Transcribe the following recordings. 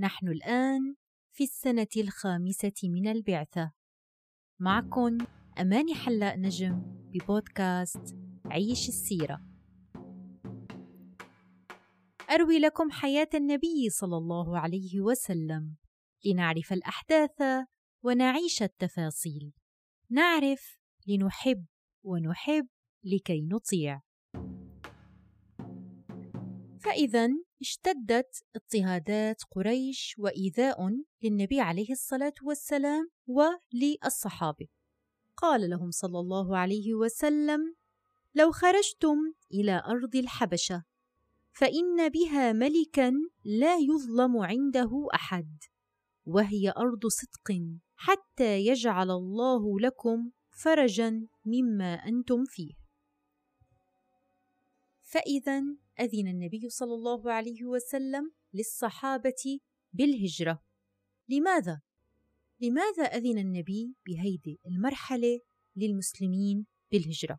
نحن الآن في السنة الخامسة من البعثة. معكم أماني حلاق نجم ببودكاست عيش السيرة. أروي لكم حياة النبي صلى الله عليه وسلم. لنعرف الأحداث ونعيش التفاصيل. نعرف لنحب ونحب لكي نطيع. فإذا اشتدت اضطهادات قريش وإيذاء للنبي عليه الصلاة والسلام وللصحابة. قال لهم صلى الله عليه وسلم لو خرجتم إلى أرض الحبشة فإن بها ملكا لا يظلم عنده أحد وهي أرض صدق حتى يجعل الله لكم فرجا مما أنتم فيه. فإذا أذن النبي صلى الله عليه وسلم للصحابة بالهجرة لماذا؟ لماذا أذن النبي بهيدي المرحلة للمسلمين بالهجرة؟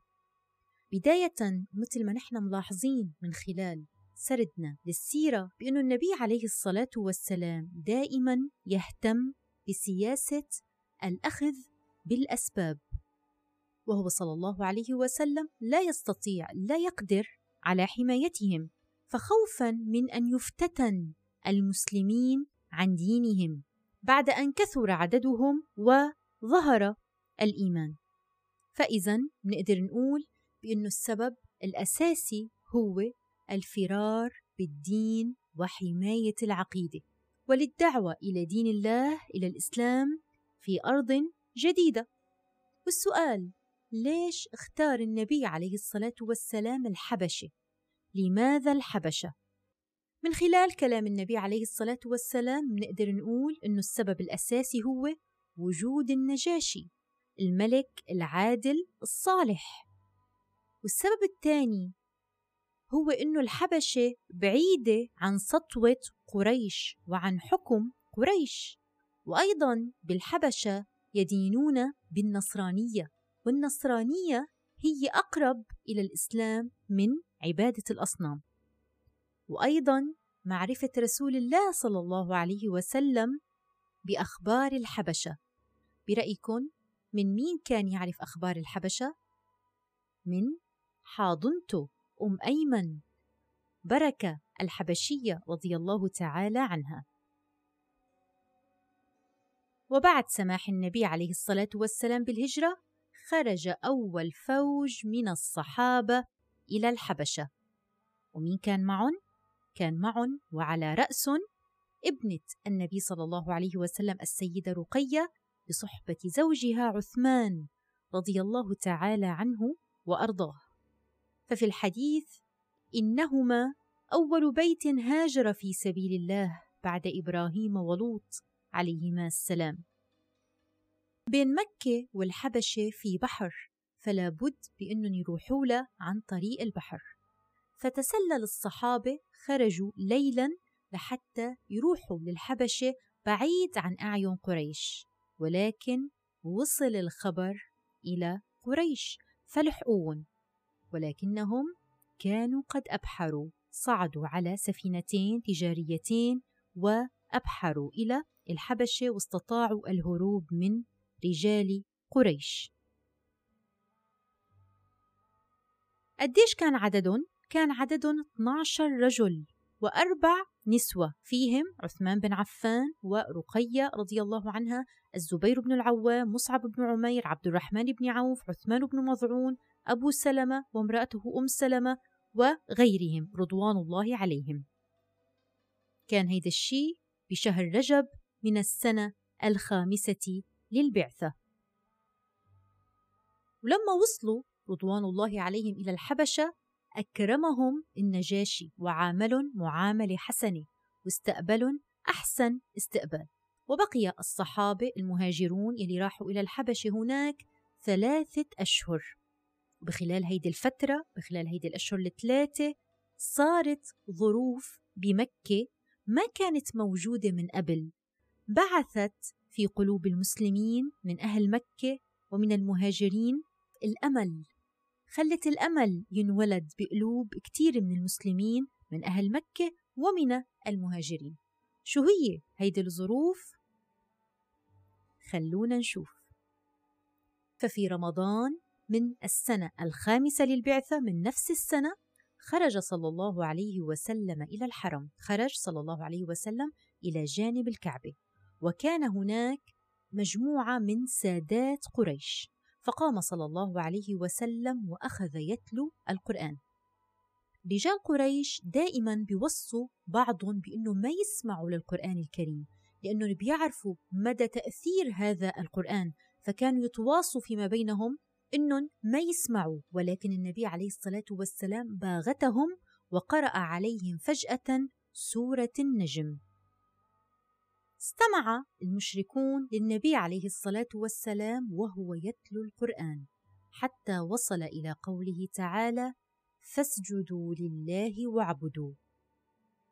بداية مثل ما نحن ملاحظين من خلال سردنا للسيرة بأن النبي عليه الصلاة والسلام دائما يهتم بسياسة الأخذ بالأسباب وهو صلى الله عليه وسلم لا يستطيع لا يقدر على حمايتهم فخوفا من أن يفتتن المسلمين عن دينهم بعد أن كثر عددهم وظهر الإيمان. فاذا نقدر نقول بأنه السبب الأساسي هو الفرار بالدين وحماية العقيدة وللدعوة إلى دين الله إلى الإسلام في أرض جديدة. والسؤال ليش اختار النبي عليه الصلاة والسلام الحبشة؟ لماذا الحبشة؟ من خلال كلام النبي عليه الصلاة والسلام نقدر نقول إنه السبب الأساسي هو وجود النجاشي الملك العادل الصالح والسبب الثاني هو إنه الحبشة بعيدة عن سطوة قريش وعن حكم قريش وأيضا بالحبشة يدينون بالنصرانية والنصرانية هي أقرب إلى الإسلام من عبادة الأصنام. وأيضا معرفة رسول الله صلى الله عليه وسلم بأخبار الحبشة. برأيكم من مين كان يعرف أخبار الحبشة؟ من حاضنته أم أيمن بركة الحبشية رضي الله تعالى عنها. وبعد سماح النبي عليه الصلاة والسلام بالهجرة خرج أول فوج من الصحابة إلى الحبشة. ومين كان معهم؟ كان معهم وعلى رأس ابنة النبي صلى الله عليه وسلم السيدة رقية بصحبة زوجها عثمان رضي الله تعالى عنه وأرضاه. ففي الحديث إنهما أول بيت هاجر في سبيل الله بعد إبراهيم ولوط عليهما السلام. بين مكة والحبشة في بحر فلا بد بأنهم يروحوا له عن طريق البحر. فتسلل الصحابة خرجوا ليلا لحتى يروحوا للحبشة بعيد عن أعين قريش ولكن وصل الخبر إلى قريش فلحقوهم ولكنهم كانوا قد أبحروا صعدوا على سفينتين تجاريتين وأبحروا إلى الحبشة واستطاعوا الهروب من رجال قريش قديش كان عددهم؟ كان عددهم 12 رجل وأربع نسوة فيهم عثمان بن عفان ورقية رضي الله عنها الزبير بن العوام مصعب بن عمير عبد الرحمن بن عوف عثمان بن مظعون أبو سلمة وامرأته أم سلمة وغيرهم رضوان الله عليهم كان هيدا الشيء بشهر رجب من السنة الخامسة للبعثة. ولما وصلوا رضوان الله عليهم إلى الحبشة أكرمهم النجاشي وعاملهم معاملة حسنة واستقبلهم أحسن استقبال. وبقي الصحابة المهاجرون يلي راحوا إلى الحبشة هناك ثلاثة أشهر. بخلال هيدي الفترة بخلال هيدي الأشهر الثلاثة صارت ظروف بمكة ما كانت موجودة من قبل. بعثت في قلوب المسلمين من أهل مكة ومن المهاجرين. الأمل. خلت الأمل ينولد بقلوب كتير من المسلمين من أهل مكة ومن المهاجرين. شو هي هيدي الظروف؟ خلونا نشوف. ففي رمضان من السنة الخامسة للبعثة من نفس السنة خرج صلى الله عليه وسلم إلى الحرم. خرج صلى الله عليه وسلم إلى جانب الكعبة. وكان هناك مجموعة من سادات قريش. فقام صلى الله عليه وسلم وأخذ يتلو القرآن. رجال قريش دائما بيوصوا بعضهم بأنه ما يسمعوا للقرآن الكريم لأنهم بيعرفوا مدى تأثير هذا القرآن فكانوا يتواصوا فيما بينهم أنهم ما يسمعوا. ولكن النبي عليه الصلاة والسلام باغتهم وقرأ عليهم فجأة سورة النجم. استمع المشركون للنبي عليه الصلاة والسلام وهو يتلو القرآن حتى وصل إلى قوله تعالى فاسجدوا لله واعبدوا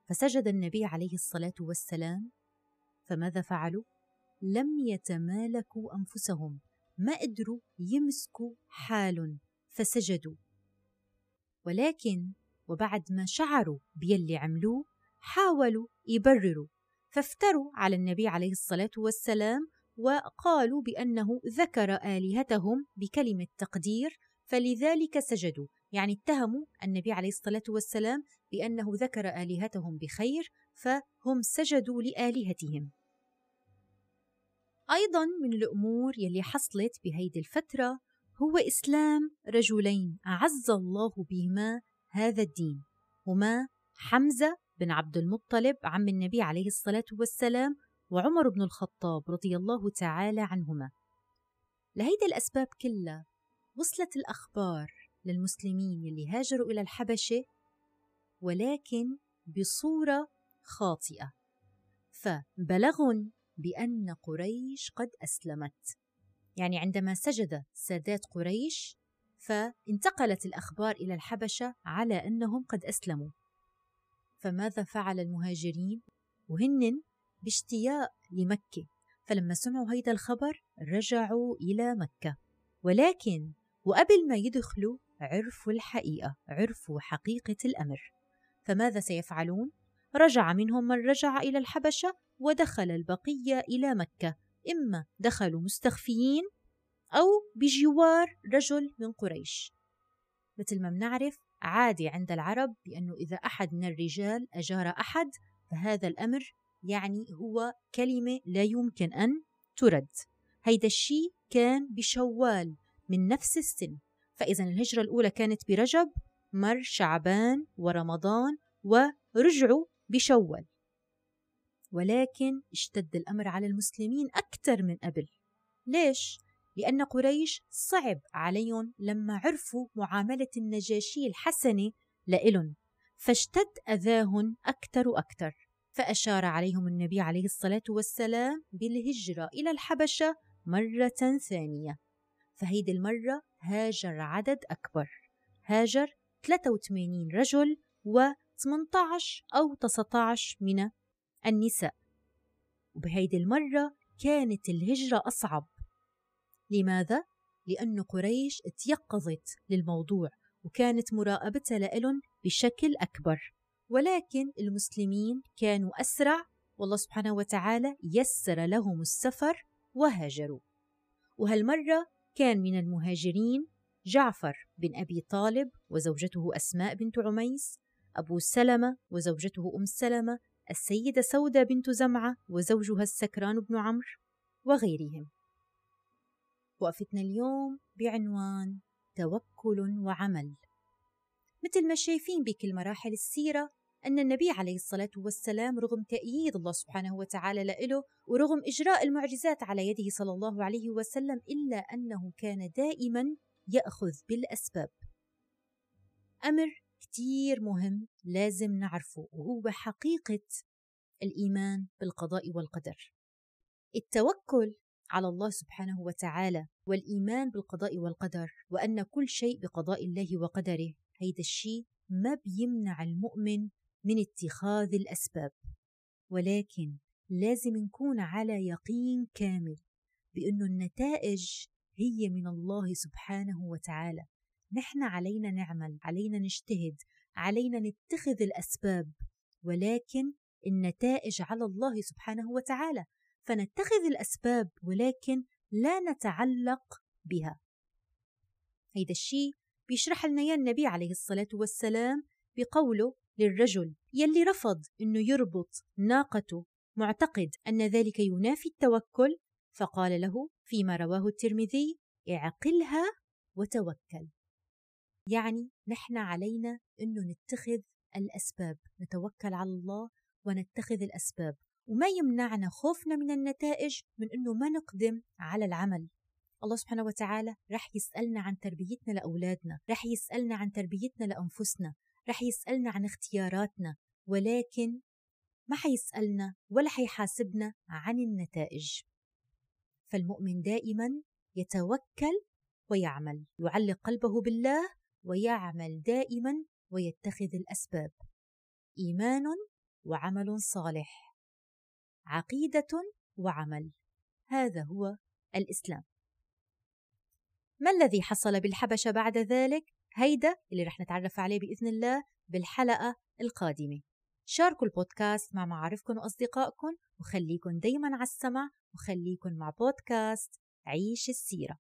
فسجد النبي عليه الصلاة والسلام. فماذا فعلوا؟ لم يتمالكوا أنفسهم ما قدروا يمسكوا حالهم فسجدوا. ولكن وبعد ما شعروا بيلي عملوه حاولوا يبرروا. فافتروا على النبي عليه الصلاة والسلام وقالوا بأنه ذكر آلهتهم بكلمة تقدير فلذلك سجدوا. يعني اتهموا النبي عليه الصلاة والسلام بأنه ذكر آلهتهم بخير فهم سجدوا لآلهتهم. أيضا من الأمور يلي حصلت بهيدي الفترة هو إسلام رجلين أعز الله بهما هذا الدين هما حمزة بن عبد المطلب عم النبي عليه الصلاة والسلام وعمر بن الخطاب رضي الله تعالى عنهما. لهيدي الأسباب كلها وصلت الأخبار للمسلمين يلي هاجروا إلى الحبشة ولكن بصورة خاطئة. فبلغن بأن قريش قد أسلمت. يعني عندما سجد سادات قريش فانتقلت الأخبار إلى الحبشة على أنهم قد أسلموا. فماذا فعل المهاجرين؟ وهن باشتياق لمكة فلما سمعوا هيدا الخبر رجعوا إلى مكة. ولكن وقبل ما يدخلوا عرفوا الحقيقة عرفوا حقيقة الأمر. فماذا سيفعلون؟ رجع منهم من رجع إلى الحبشة ودخل البقية إلى مكة. إما دخلوا مستخفيين أو بجوار رجل من قريش. مثل ما بنعرف عادي عند العرب بأنه إذا أحد من الرجال أجار أحد فهذا الأمر يعني هو كلمة لا يمكن أن ترد. هيدا الشيء كان بشوال من نفس السن. فإذا الهجرة الأولى كانت برجب مر شعبان ورمضان ورجعوا بشوال. ولكن اشتد الأمر على المسلمين أكثر من قبل. ليش؟ لأن قريش صعب عليهم لما عرفوا معاملة النجاشي الحسنة لإلن فاشتد أذاهن أكثر وأكثر فأشار عليهم النبي عليه الصلاة والسلام بالهجرة إلى الحبشة مرة ثانية. فهيدي المرة هاجر عدد أكبر هاجر 83 رجل و 18 أو 19 من النساء. وبهيدي المرة كانت الهجرة أصعب. لماذا؟ لأن قريش تيقظت للموضوع وكانت مراقبتها لإلن بشكل أكبر. ولكن المسلمين كانوا أسرع والله سبحانه وتعالى يسر لهم السفر وهاجروا. وهالمرة كان من المهاجرين جعفر بن أبي طالب وزوجته أسماء بنت عميس أبو سلمة وزوجته أم سلمة السيدة سودة بنت زمعة وزوجها السكران بن عمرو وغيرهم. وقفتنا اليوم بعنوان توكل وعمل. مثل ما شايفين بكل مراحل السيرة أن النبي عليه الصلاة والسلام رغم تأييد الله سبحانه وتعالى له ورغم إجراء المعجزات على يده صلى الله عليه وسلم إلا أنه كان دائما يأخذ بالأسباب. أمر كتير مهم لازم نعرفه وهو حقيقة الإيمان بالقضاء والقدر. التوكل على الله سبحانه وتعالى والإيمان بالقضاء والقدر وأن كل شيء بقضاء الله وقدره. هيدا الشيء ما بيمنع المؤمن من اتخاذ الأسباب. ولكن لازم نكون على يقين كامل بأن النتائج هي من الله سبحانه وتعالى. نحن علينا نعمل علينا نجتهد علينا نتخذ الأسباب ولكن النتائج على الله سبحانه وتعالى. فنتخذ الأسباب ولكن لا نتعلق بها. هيدا الشيء بيشرح لنا يا النبي عليه الصلاة والسلام بقوله للرجل يلي رفض أنه يربط ناقته معتقد أن ذلك ينافي التوكل فقال له فيما رواه الترمذي اعقلها وتوكل. يعني نحن علينا أنه نتخذ الأسباب نتوكل على الله ونتخذ الأسباب. وما يمنعنا خوفنا من النتائج من أنه ما نقدم على العمل. الله سبحانه وتعالى رح يسألنا عن تربيتنا لأولادنا رح يسألنا عن تربيتنا لأنفسنا رح يسألنا عن اختياراتنا ولكن ما حيسألنا ولا حيحاسبنا عن النتائج. فالمؤمن دائما يتوكل ويعمل يعلق قلبه بالله ويعمل دائما ويتخذ الأسباب. ايمان وعمل صالح. عقيدة وعمل. هذا هو الإسلام. ما الذي حصل بالحبشة بعد ذلك؟ هيدا اللي رح نتعرف عليه بإذن الله بالحلقة القادمة. شاركوا البودكاست مع معارفكم وأصدقائكم وخليكن دايما على السمع وخليكن مع بودكاست عيش السيرة.